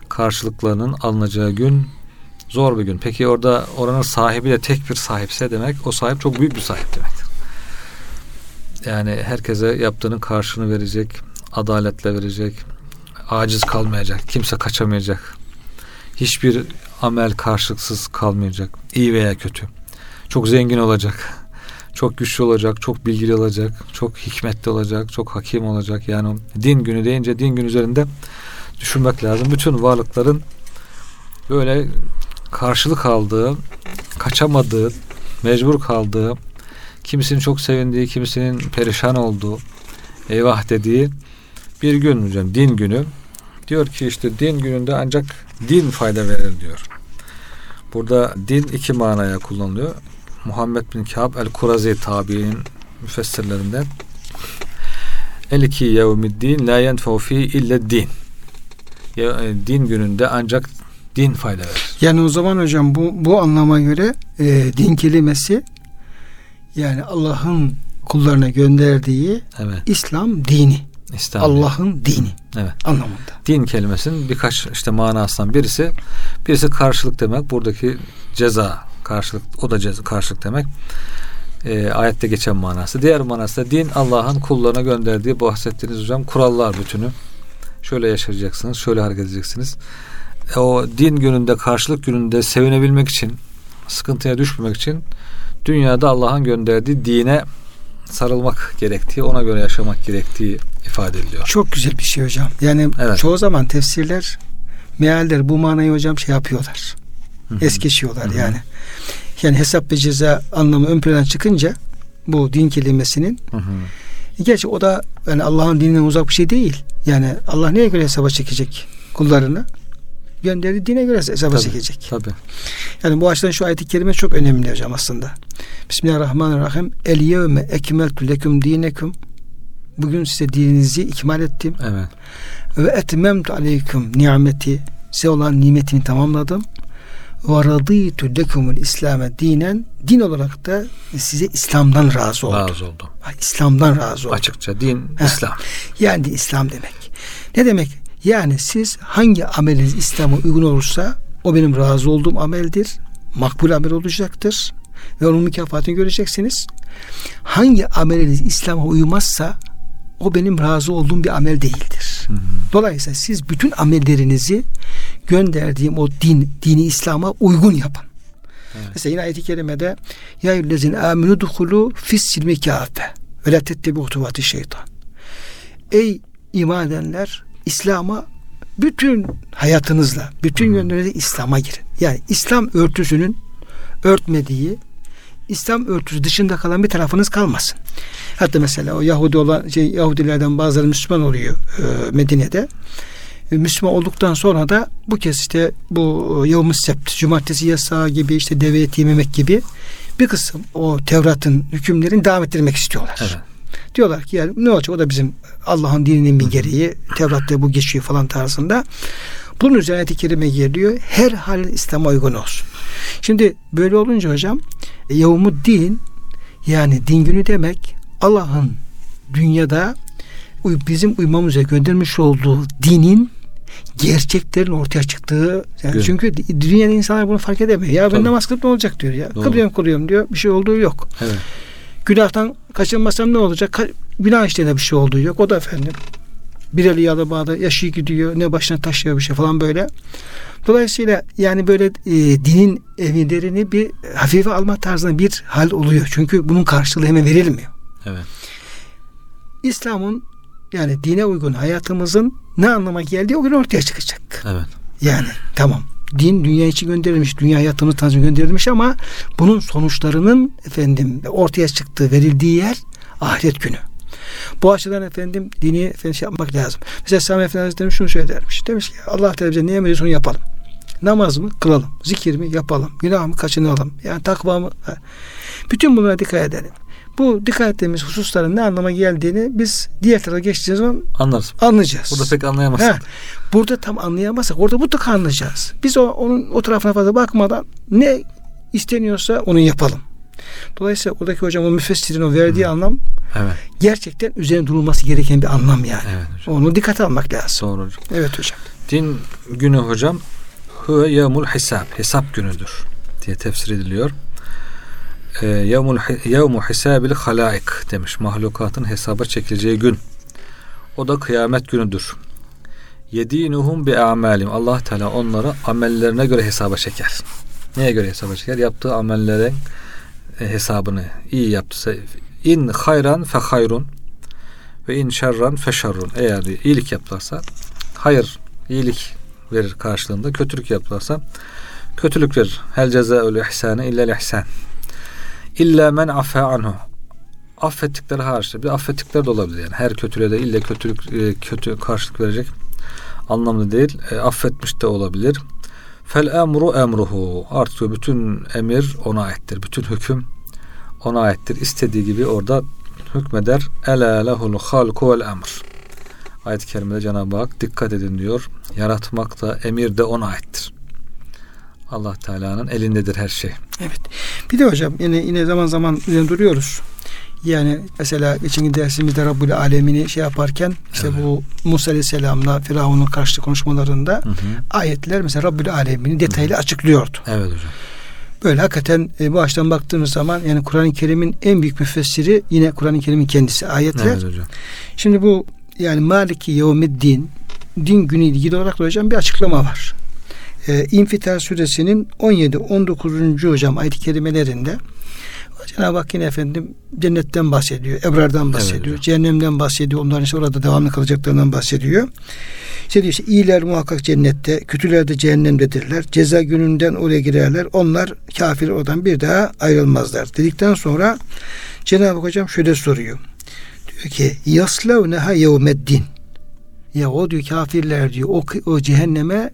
karşılıklarının alınacağı gün zor bir gün. Peki orada oranın sahibi de tek bir sahipse demek o sahip çok büyük bir sahip demektir. Yani herkese yaptığının karşılığını verecek, adaletle verecek, aciz kalmayacak, kimse kaçamayacak. Hiçbir amel karşılıksız kalmayacak, iyi veya kötü. Çok zengin olacak, çok güçlü olacak, çok bilgili olacak, çok hikmetli olacak, çok hakim olacak. Yani din günü deyince din günü üzerinde düşünmek lazım. Bütün varlıkların böyle karşılık aldığı, kaçamadığı, mecbur kaldığı, kimisinin çok sevindiği, kimisinin perişan olduğu, eyvah dediği bir gün hocam, din günü. Diyor ki işte din gününde ancak din fayda verir diyor. Burada din iki manaya kullanılıyor. Muhammed bin Kâb el-Kurazi tabiinin müfessirlerinden El-iki yevmiddin la yenfe'u fi illa din. E, din gününde ancak din fayda verir. Yani o zaman hocam bu bu anlama göre e, din kelimesi yani Allah'ın kullarına gönderdiği Evet. İslam dini. İslam. Allah'ın dini Evet. anlamında. Din kelimesinin birkaç işte manasından birisi birisi karşılık demek. Buradaki ceza karşılık o da ceza karşılık demek. E, ayette geçen manası. Diğer manası da din Allah'ın kullarına gönderdiği bahsettiğiniz hocam kurallar bütünü. Şöyle yaşayacaksınız, şöyle hareket edeceksiniz. E, o din gününde, karşılık gününde sevinebilmek için, sıkıntıya düşmemek için dünyada Allah'ın gönderdiği dine sarılmak gerektiği, ona göre yaşamak gerektiği ifade ediliyor. Çok güzel bir şey hocam. Yani Evet. çoğu zaman tefsirler mealler bu manayı hocam şey yapıyorlar. Es geçiyorlar yani. Yani hesap ve ceza anlamı ön plana çıkınca bu din kelimesinin Hı hı. gerçi o da yani Allah'ın dininden uzak bir şey değil. Yani Allah neye göre hesaba çekecek kullarını? gönderdiği dine göre hesaba Tabii, çekecek. Tabii. Yani bu açıdan şu ayet-i kerime çok önemli hocam aslında. Bismillahirrahmanirrahim. El yevme ekmeltu leküm dinekum. Bugün size dininizi ikmal ettim. Evet. Ve etmemtu aleyküm nimeti. Size olan nimetimi tamamladım. Ve radîtu lekumul İslam'e dinen. Din olarak da size İslam'dan razı oldum. Razı oldum. Ha, İslam'dan razı oldum. Açıkça din Heh. İslam. Yani İslam demek. Ne demek? Yani siz hangi ameliniz İslam'a uygun olursa o benim razı olduğum ameldir. Makbul amel olacaktır. Ve onun mükafatını göreceksiniz. Hangi ameliniz İslam'a uymazsa o benim razı olduğum bir amel değildir. Hı hı. Dolayısıyla siz bütün amellerinizi gönderdiğim o din, dini İslam'a uygun yapın. Evet. Mesela yine ayet-i kerimede Ya yüllezine aminu duhulu fis silmi kâfe ve la tettebi şeytan. Ey iman edenler İslam'a bütün hayatınızla, bütün yönlerinizle İslam'a girin. Yani İslam örtüsünün örtmediği, İslam örtüsü dışında kalan bir tarafınız kalmasın. Hatta mesela o Yahudi olan şey Yahudilerden bazıları Müslüman oluyor e, Medine'de. E, Müslüman olduktan sonra da bu kez işte bu e, yavmuz sept, cumartesi yasağı gibi işte deve eti yememek gibi bir kısım o Tevrat'ın hükümlerini devam ettirmek istiyorlar. Evet. Diyorlar ki yani ne olacak o da bizim Allah'ın dininin bir gereği Tevrat'ta bu geçiyor falan tarzında. Bunun üzerine ayet-i kerime geliyor. Her hal İslam'a uygun olsun. Şimdi böyle olunca hocam e, yevmud din yani din günü demek Allah'ın dünyada bizim uymamız üzere göndermiş olduğu dinin gerçeklerin ortaya çıktığı yani Gün. çünkü dünyanın insanlar bunu fark edemiyor. Ya ben Tabii. namaz kılıp ne olacak diyor ya. Doğru. Kılıyorum kılıyorum diyor. Bir şey olduğu yok. Evet. Günahtan kaçınmasam ne olacak? Ka- günah işlerine bir şey olduğu yok. O da efendim bir eli yağda bağda yaşıyor gidiyor. Ne başına taşıyor bir şey falan böyle. Dolayısıyla yani böyle e, dinin emirlerini bir hafife alma tarzında bir hal oluyor. Çünkü bunun karşılığı hemen verilmiyor. Evet. İslam'ın yani dine uygun hayatımızın ne anlama geldiği o gün ortaya çıkacak. Evet. Yani tamam. Din dünya için gönderilmiş, dünya hayatımız tanzim gönderilmiş ama bunun sonuçlarının efendim ortaya çıktığı, verildiği yer ahiret günü. Bu açıdan efendim dini efendim şey yapmak lazım. Mesela Sami Efendi Hazretleri şunu söylermiş. Demiş ki Allah Teala bize ne emrediyorsa onu yapalım. Namaz mı? Kılalım. Zikir mi? Yapalım. Günah mı? Kaçınalım. Yani takva mı? Bütün bunlara dikkat edelim. Bu dikkat ettiğimiz hususların ne anlama geldiğini biz diğer tarafa geçtiğimiz zaman Anlarız. anlayacağız. Burada pek anlayamazsın. Burada tam anlayamazsak orada mutlaka anlayacağız. Biz o, onun o tarafına fazla bakmadan ne isteniyorsa onu yapalım. Dolayısıyla oradaki hocam o müfessirin o verdiği anlam Evet. gerçekten üzerine durulması gereken bir anlam yani. Evet hocam. Onu dikkate almak lazım. Doğru hocam. Evet hocam. Din günü hocam huve yevmul hesap. Hesap günüdür diye tefsir ediliyor. Ee, yevmul yevmu hisabil halaik demiş. Mahlukatın hesaba çekileceği gün. O da kıyamet günüdür. Yedinuhum bi amalim. Allah Teala onları amellerine göre hesaba çeker. Neye göre hesaba çeker? Yaptığı amellerin e, hesabını iyi yaptıysa in hayran fe hayrun ve in şerran fe şerrun. Eğer iyilik yaptılarsa hayır iyilik verir karşılığında. Kötülük yaptılarsa kötülük verir. Hel cezaül ihsane illel ihsan. İlla men afa anhu. Affettikleri hariç. Bir affettikleri de olabilir yani. Her kötülüğe de illa kötülük e, kötü karşılık verecek anlamda değil. E, affetmiş de olabilir. Fel emru emruhu. Artık bütün emir ona aittir. Bütün hüküm ona aittir. İstediği gibi orada hükmeder. Ela lehul halku vel emr. Ayet-i kerimede Cenab-ı Hak dikkat edin diyor. Yaratmak da emir de ona aittir. Allah Teala'nın elindedir her şey. Evet. Bir de hocam yine yine zaman zaman üzerine duruyoruz. Yani mesela geçen dersimizde Rabbül Alemini şey yaparken işte Evet. bu Musa Aleyhisselam'la Firavun'un karşı konuşmalarında Hı hı. ayetler mesela Rabbül Alemini detaylı açıklıyordu. Evet hocam. Böyle hakikaten e, bu açıdan baktığımız zaman yani Kur'an-ı Kerim'in en büyük müfessiri yine Kur'an-ı Kerim'in kendisi ayetler. Evet hocam. Şimdi bu yani Maliki Yevmiddin din günü ilgili olarak da hocam bir açıklama var. Ee, İnfitar suresinin 17 19. hocam ayet-i kerimelerinde Cenab-ı Hak yine efendim cennetten bahsediyor, ebrardan bahsediyor, hocam. cehennemden bahsediyor, onların işte orada devamlı kalacaklarından bahsediyor. İşte diyor işte iyiler muhakkak cennette, kötüler de cehennemdedirler. Ceza gününden oraya girerler. Onlar kafir oradan bir daha ayrılmazlar. Dedikten sonra Cenab-ı Hak hocam şöyle soruyor. Diyor ki yaslavneha yevmeddin. Ya o diyor kafirler diyor o, o cehenneme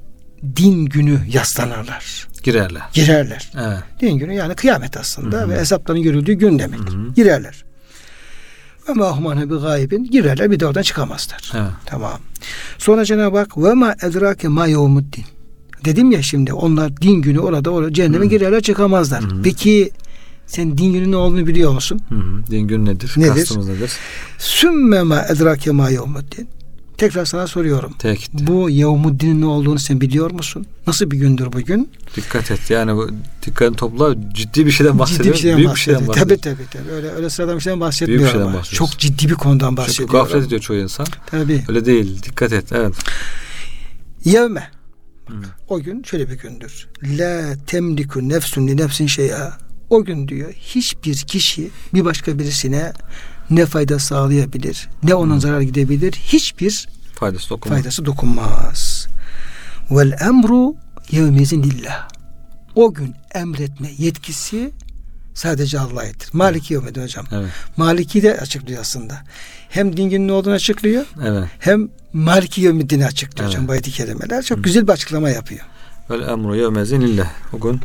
din günü yaslanırlar. Girerler. Girerler. Evet. Din günü yani kıyamet aslında Hı hı. ve hesapların görüldüğü gün demek. Hı hı. Girerler. Ve mahumane bir gaybin girerler bir de oradan çıkamazlar. Evet. Tamam. Sonra Cenab-ı Hak ve ma edrake ma yevmuddin. Dedim ya şimdi onlar din günü orada orada cehenneme Hı. girerler çıkamazlar. Hı. Peki sen din günü ne olduğunu biliyor musun? Hı hı. Din gün nedir? Nedir? Kastımız nedir? Sümme ma edrake ma yevmuddin. Tekrar sana soruyorum. Tekit. Bu yevmuddinin ne olduğunu sen biliyor musun? Nasıl bir gündür bugün? Dikkat et. Yani bu dikkatini topla. Ciddi bir şeyden bahsediyor. Ciddi bir şeyden Büyük bir şeyden bahsediyor. bahsediyor. Tabii tabii tabii. Öyle, öyle sıradan bir şeyden bahsetmiyorum. şeyden ama. bahsediyorsun. Çok ciddi bir konudan Çünkü bahsediyorum. gaflet ediyor çoğu insan. Tabii. Öyle değil. Dikkat et. Evet. Yevme. Hı. O gün şöyle bir gündür. La temliku nefsun li nefsin şey'a. O gün diyor hiçbir kişi bir başka birisine ne fayda sağlayabilir, ne onun zarar gidebilir, hiçbir Faydası dokunma. faydası dokunmaz. Vel emru yevmezin lillah. O gün emretme yetkisi sadece Allah'a aittir. Maliki yevmedin hocam. Evet. Maliki de açıklıyor aslında. Hem din günün ne olduğunu açıklıyor, Evet. hem Maliki yevmiddini açıklıyor Evet. hocam bu ayet-i kerimeler. Çok güzel bir açıklama yapıyor. Vel emru yevmezin lillah. Bugün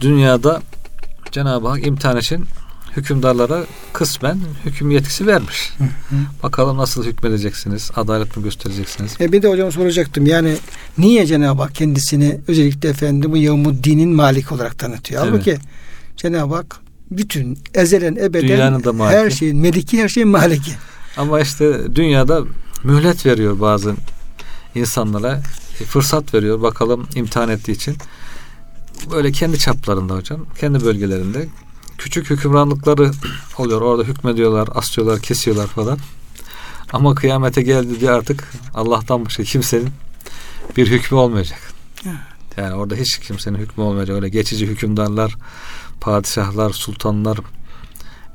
dünyada Cenab-ı Hak imtihan için hükümdarlara kısmen hüküm yetkisi vermiş. Bakalım nasıl hükmedeceksiniz? Adalet mi göstereceksiniz? E bir de hocam soracaktım yani niye Cenab-ı Hak kendisini özellikle efendim bu yevmud dinin malik olarak tanıtıyor? Evet. Halbuki Cenab-ı Hak bütün ezelen ebeden her şeyin meliki her şeyin maliki. Ama işte dünyada mühlet veriyor bazı insanlara. E, Fırsat veriyor bakalım imtihan ettiği için. Böyle kendi çaplarında hocam. Kendi bölgelerinde. Küçük hükümranlıkları oluyor. Orada hükmediyorlar, asıyorlar, kesiyorlar falan. Ama kıyamete geldi diye artık Allah'tan başka kimsenin bir hükmü olmayacak. Yani orada hiç kimsenin hükmü olmayacak. Öyle geçici hükümdarlar, padişahlar, sultanlar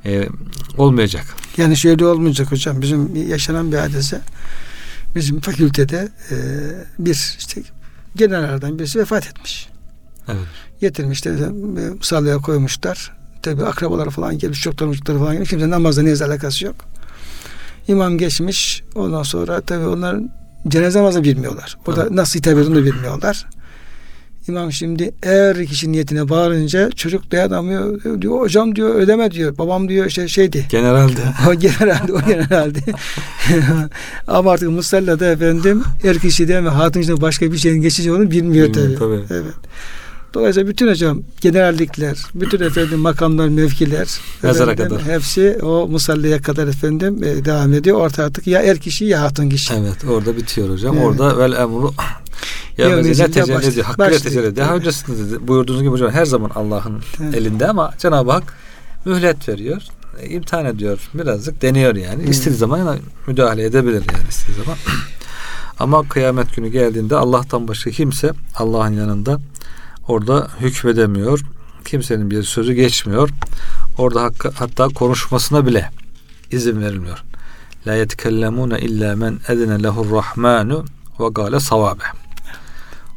e, olmayacak. Yani şöyle olmayacak hocam bizim yaşanan bir hadise bizim fakültede e, bir işte generallerden birisi vefat etmiş. Evet. Getirmişler e, musallaya koymuşlar. Tabi akrabaları falan gelmiş, çoktan çocukları falan gelmiş. Kimse namazla neyse alakası yok. İmam geçmiş. Ondan sonra tabi onların cenaze namazı bilmiyorlar. Burada Evet. nasıl hitap da bilmiyorlar. İmam şimdi eğer kişi niyetine bağırınca çocuk dayanamıyor. Diyor hocam diyor ödeme diyor. Babam diyor işte şeydi. Genelde. O generaldi, o generaldi. Ama artık musallada efendim er kişiden ve hatun başka bir şeyin geçici olduğunu bilmiyor Bilmiyor, tabii. tabii. Evet. Dolayısıyla bütün hocam generallikler, bütün efendim makamlar, mevkiler Mezara efendim, kadar. hepsi o musallaya kadar efendim e, devam ediyor. Orta artık ya er kişi ya hatun kişi. Evet orada bitiyor hocam. Evet. Orada vel emru Ya mezine tecelli ediyor. Hakkıyla tecelli ediyor. Daha öncesinde de buyurduğunuz gibi hocam her zaman Allah'ın Evet. elinde ama Cenab-ı Hak mühlet veriyor. e, imtihan ediyor. Birazcık deniyor yani. Evet. İstediği zaman müdahale edebilir yani istediği zaman. ama kıyamet günü geldiğinde Allah'tan başka kimse Allah'ın yanında orada hükmedemiyor. Kimsenin bir sözü geçmiyor. Orada hakkı, hatta konuşmasına bile izin verilmiyor. La yetekellemune illa men edine lehur rahmanu ve gale savabe.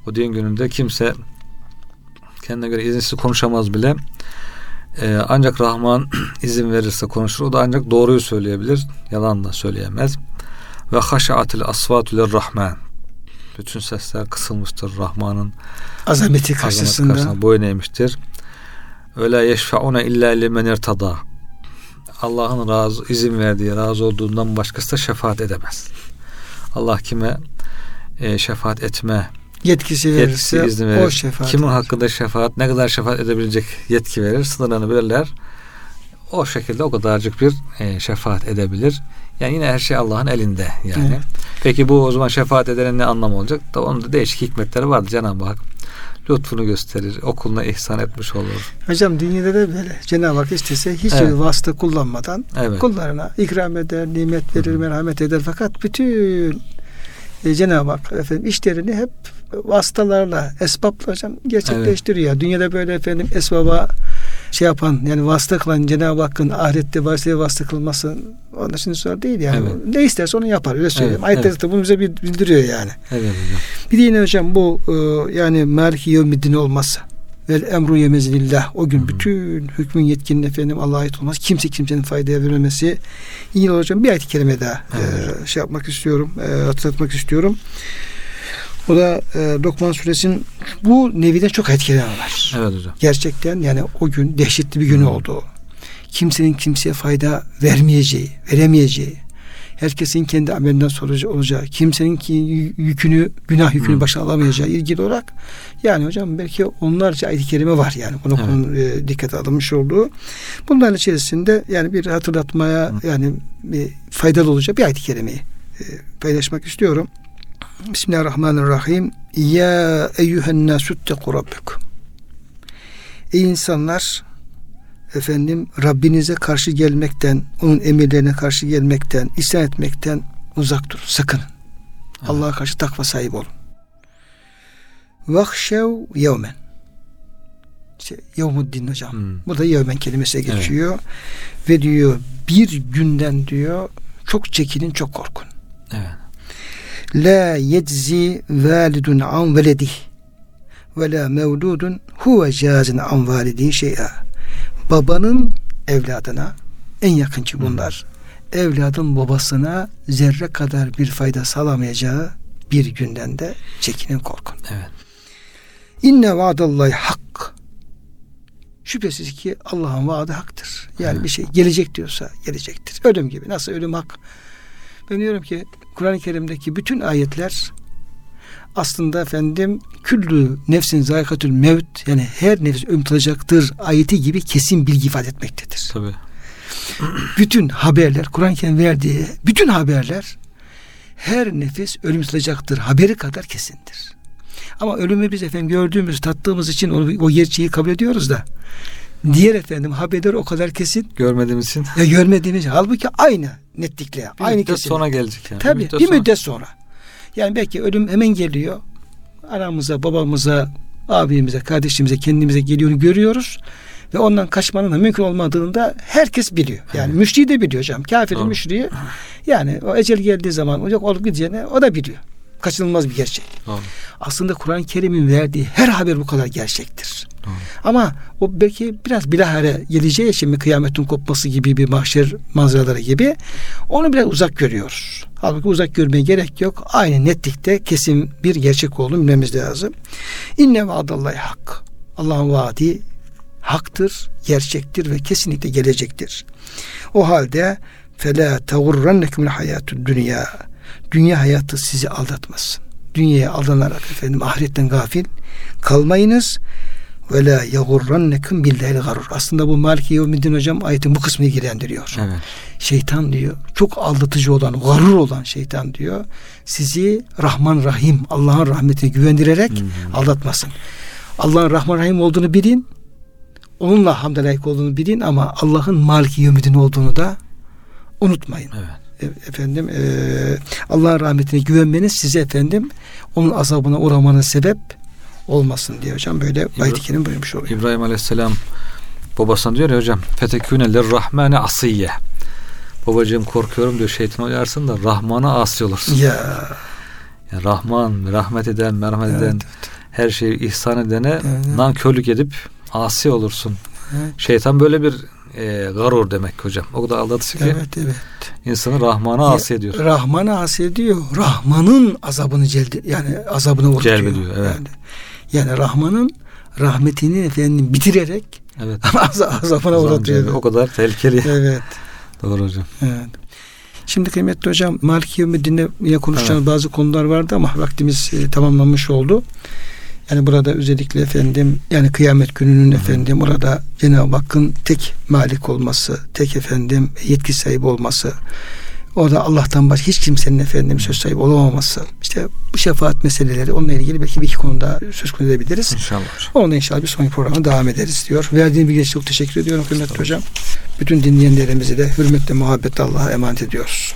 O din gününde kimse kendine göre izinsiz konuşamaz bile. Ee, ancak Rahman izin verirse konuşur. O da ancak doğruyu söyleyebilir. Yalan da söyleyemez. Ve haşaatil asvatu rahman. Bütün sesler kısılmıştır Rahman'ın Azameti karşısında. karşısında boyun eğmiştir. Öyle yeşfaune illa limen irtada. Allah'ın razı izin verdiği, razı olduğundan başkası da şefaat edemez. Allah kime e, şefaat etme Yetkisi yetkisi verirse izni verir. o şefaat. Kimin eder. hakkında şefaat, ne kadar şefaat edebilecek yetki verir, sınırlarını belirler. O şekilde o kadarcık bir e, şefaat edebilir. Yani yine her şey Allah'ın elinde yani. Evet. Peki bu o zaman şefaat edenin ne anlamı olacak? Da onun da değişik hikmetleri vardır Cenab-ı Hak. Lütfunu gösterir, okuluna ihsan etmiş olur. Hocam dünyada da böyle. Cenab-ı Hak istese hiç Evet. vasıta kullanmadan Evet. kullarına ikram eder, nimet verir, Hı hı. merhamet eder. Fakat bütün e, Cenab-ı Hak efendim işlerini hep vasıtalarla, esbapla hocam gerçekleştiriyor. Dünyada böyle efendim esbaba şey yapan yani vasıta kılan Cenab-ı Hakk'ın ahirette vasıtaya vasıta kılması onun için zor değil yani. Evet. Ne isterse onu yapar öyle söyleyeyim. Evet, Ayetler evet. bunu bize bildiriyor yani. Evet hocam. Bir de yine hocam bu e, yani Maliki Yevmiddin olmazsa vel emru yemezilillah o gün bütün hükmün yetkinin efendim Allah'a ait olmaz. Kimse kimsenin faydaya verememesi. Yine hocam bir ayet-i kerime daha Evet. e, şey yapmak istiyorum, e, hatırlatmak istiyorum. O da e, Lokman suresinin bu neviden çok etkilenen var. Evet hocam. Gerçekten yani o gün dehşetli bir gün oldu. Kimsenin kimseye fayda vermeyeceği, veremeyeceği, herkesin kendi amelinden sorucu olacağı, kimsenin ki yükünü, günah yükünü Hı. başa alamayacağı ilgili olarak yani hocam belki onlarca ayet-i kerime var yani bunu Evet. bunun e, dikkate alınmış olduğu. Bunların içerisinde yani bir hatırlatmaya Hı. yani bir faydalı olacak bir ayet-i kerimeyi e, paylaşmak istiyorum. Bismillahirrahmanirrahim. Ya eyyühen nasutteku rabbekum. Ey insanlar efendim Rabbinize karşı gelmekten, onun emirlerine karşı gelmekten, isyan etmekten uzak durun. Sakının. Evet. Allah'a karşı takva sahibi olun. Vahşev yevmen. İşte yevmuddin hocam. Hmm. Burada yevmen kelimesi geçiyor. Ve diyor bir günden diyor çok çekinin çok korkun. Evet. La yeczi validun an veledih ve la mevludun huve cazin an validihi şey'a. Babanın evladına en yakın ki bunlar. Evladın babasına zerre kadar bir fayda sağlamayacağı bir günden de çekinin korkun. Evet. İnne vaadallahi hak. Şüphesiz ki Allah'ın vaadi haktır. Yani Evet. bir şey gelecek diyorsa gelecektir. Ölüm gibi. Nasıl ölüm hak? Ben diyorum ki Kur'an-ı Kerim'deki bütün ayetler aslında efendim küllü nefsin zayikatül mevt yani her nefis ölüm tadacaktır ayeti gibi kesin bilgi ifade etmektedir. Tabii. Bütün haberler Kur'an-ı Kerim verdiği bütün haberler her nefis ölüm tadacaktır haberi kadar kesindir. Ama ölümü biz efendim gördüğümüz, tattığımız için o, o gerçeği kabul ediyoruz da diğer efendim haberler o kadar kesin Görmediğimiz için ya görmediğimiz halbuki aynı netlikle bir aynı müddet kesin. sonra gelecek yani. Tabii bir sonra. müddet sonra. Yani belki ölüm hemen geliyor. Anamıza, babamıza, abimize, kardeşimize, kendimize geliyor görüyoruz. Ve ondan kaçmanın da mümkün olmadığını da herkes biliyor. Yani Evet. müşriği de biliyor hocam. Kafirin müşriği yani o ecel geldiği zaman olacak olup gideceğini o da biliyor. Kaçınılmaz bir gerçek. Doğru. Aslında Kur'an-ı Kerim'in verdiği her haber bu kadar gerçektir. Doğru. Ama o belki biraz bilahare geleceği için mi kıyametin kopması gibi bir mahşer manzaraları gibi onu biraz uzak görüyoruz. Halbuki uzak görmeye gerek yok. Aynı netlikte kesin bir gerçek olduğunu bilmemiz lazım. İnne vaadallahi hak. Allah'ın vaadi haktır, gerçektir ve kesinlikle gelecektir. O halde fela tagurrannekumul hayatud dünya. Dünya hayatı sizi aldatmasın. Dünyaya aldanarak efendim ahiretten gafil kalmayınız. Ve la yagurrannekum billahil garur. Aslında bu Maliki Yevmiddin hocam ayetin bu kısmını ilgilendiriyor. Evet. Şeytan diyor çok aldatıcı olan, garur olan şeytan diyor. Sizi Rahman Rahim Allah'ın rahmetine güvendirerek Hı hı. aldatmasın. Allah'ın Rahman Rahim olduğunu bilin. Onunla hamd layık olduğunu bilin ama Allah'ın Maliki Yevmiddin olduğunu da unutmayın. Evet. Efendim e, Allah'ın rahmetine güvenmeniz size efendim onun azabına uğramanın sebep olmasın diye hocam böyle ayet-i kerim buyurmuş oluyor. İbrahim Aleyhisselam babasına diyor ya hocam fetekûne lirrahmane asiyye babacığım korkuyorum diyor şeytan uyarsın da Rahman'a asi olursun. Ya Yani Rahman, rahmet eden, merhamet Evet, eden, her şeyi ihsan edene Evet. nankörlük edip asi olursun. Evet. Şeytan böyle bir e, garur demek hocam. O kadar aldatıcı ki evet evet. insanı Rahman'a asi ediyor. Rahman'a asi ediyor. Rahman'ın azabını celdi yani azabını uğratıyor. Celbediyor, evet. Yani, yani Rahman'ın rahmetini efendim bitirerek Evet. az- azabına uğratıyor. O kadar tehlikeli. Evet. Doğru hocam. Evet. Şimdi kıymetli hocam Maliki Yevmiddin'de yine konuşacağımız bazı konular vardı ama vaktimiz e, tamamlanmış oldu. Yani burada özellikle efendim yani kıyamet gününün efendim burada Cenab-ı Hakk'ın tek malik olması, tek efendim yetki sahibi olması, orada Allah'tan başka hiç kimsenin efendim söz sahibi olamaması, işte bu şefaat meseleleri onunla ilgili belki bir iki konuda söz konusu edebiliriz. İnşallah. Onunla inşallah bir sonraki programa devam ederiz diyor. Verdiğin bilgi için çok teşekkür ediyorum kıymetli hocam. Bütün dinleyenlerimizi de hürmetle muhabbetle Allah'a emanet ediyoruz.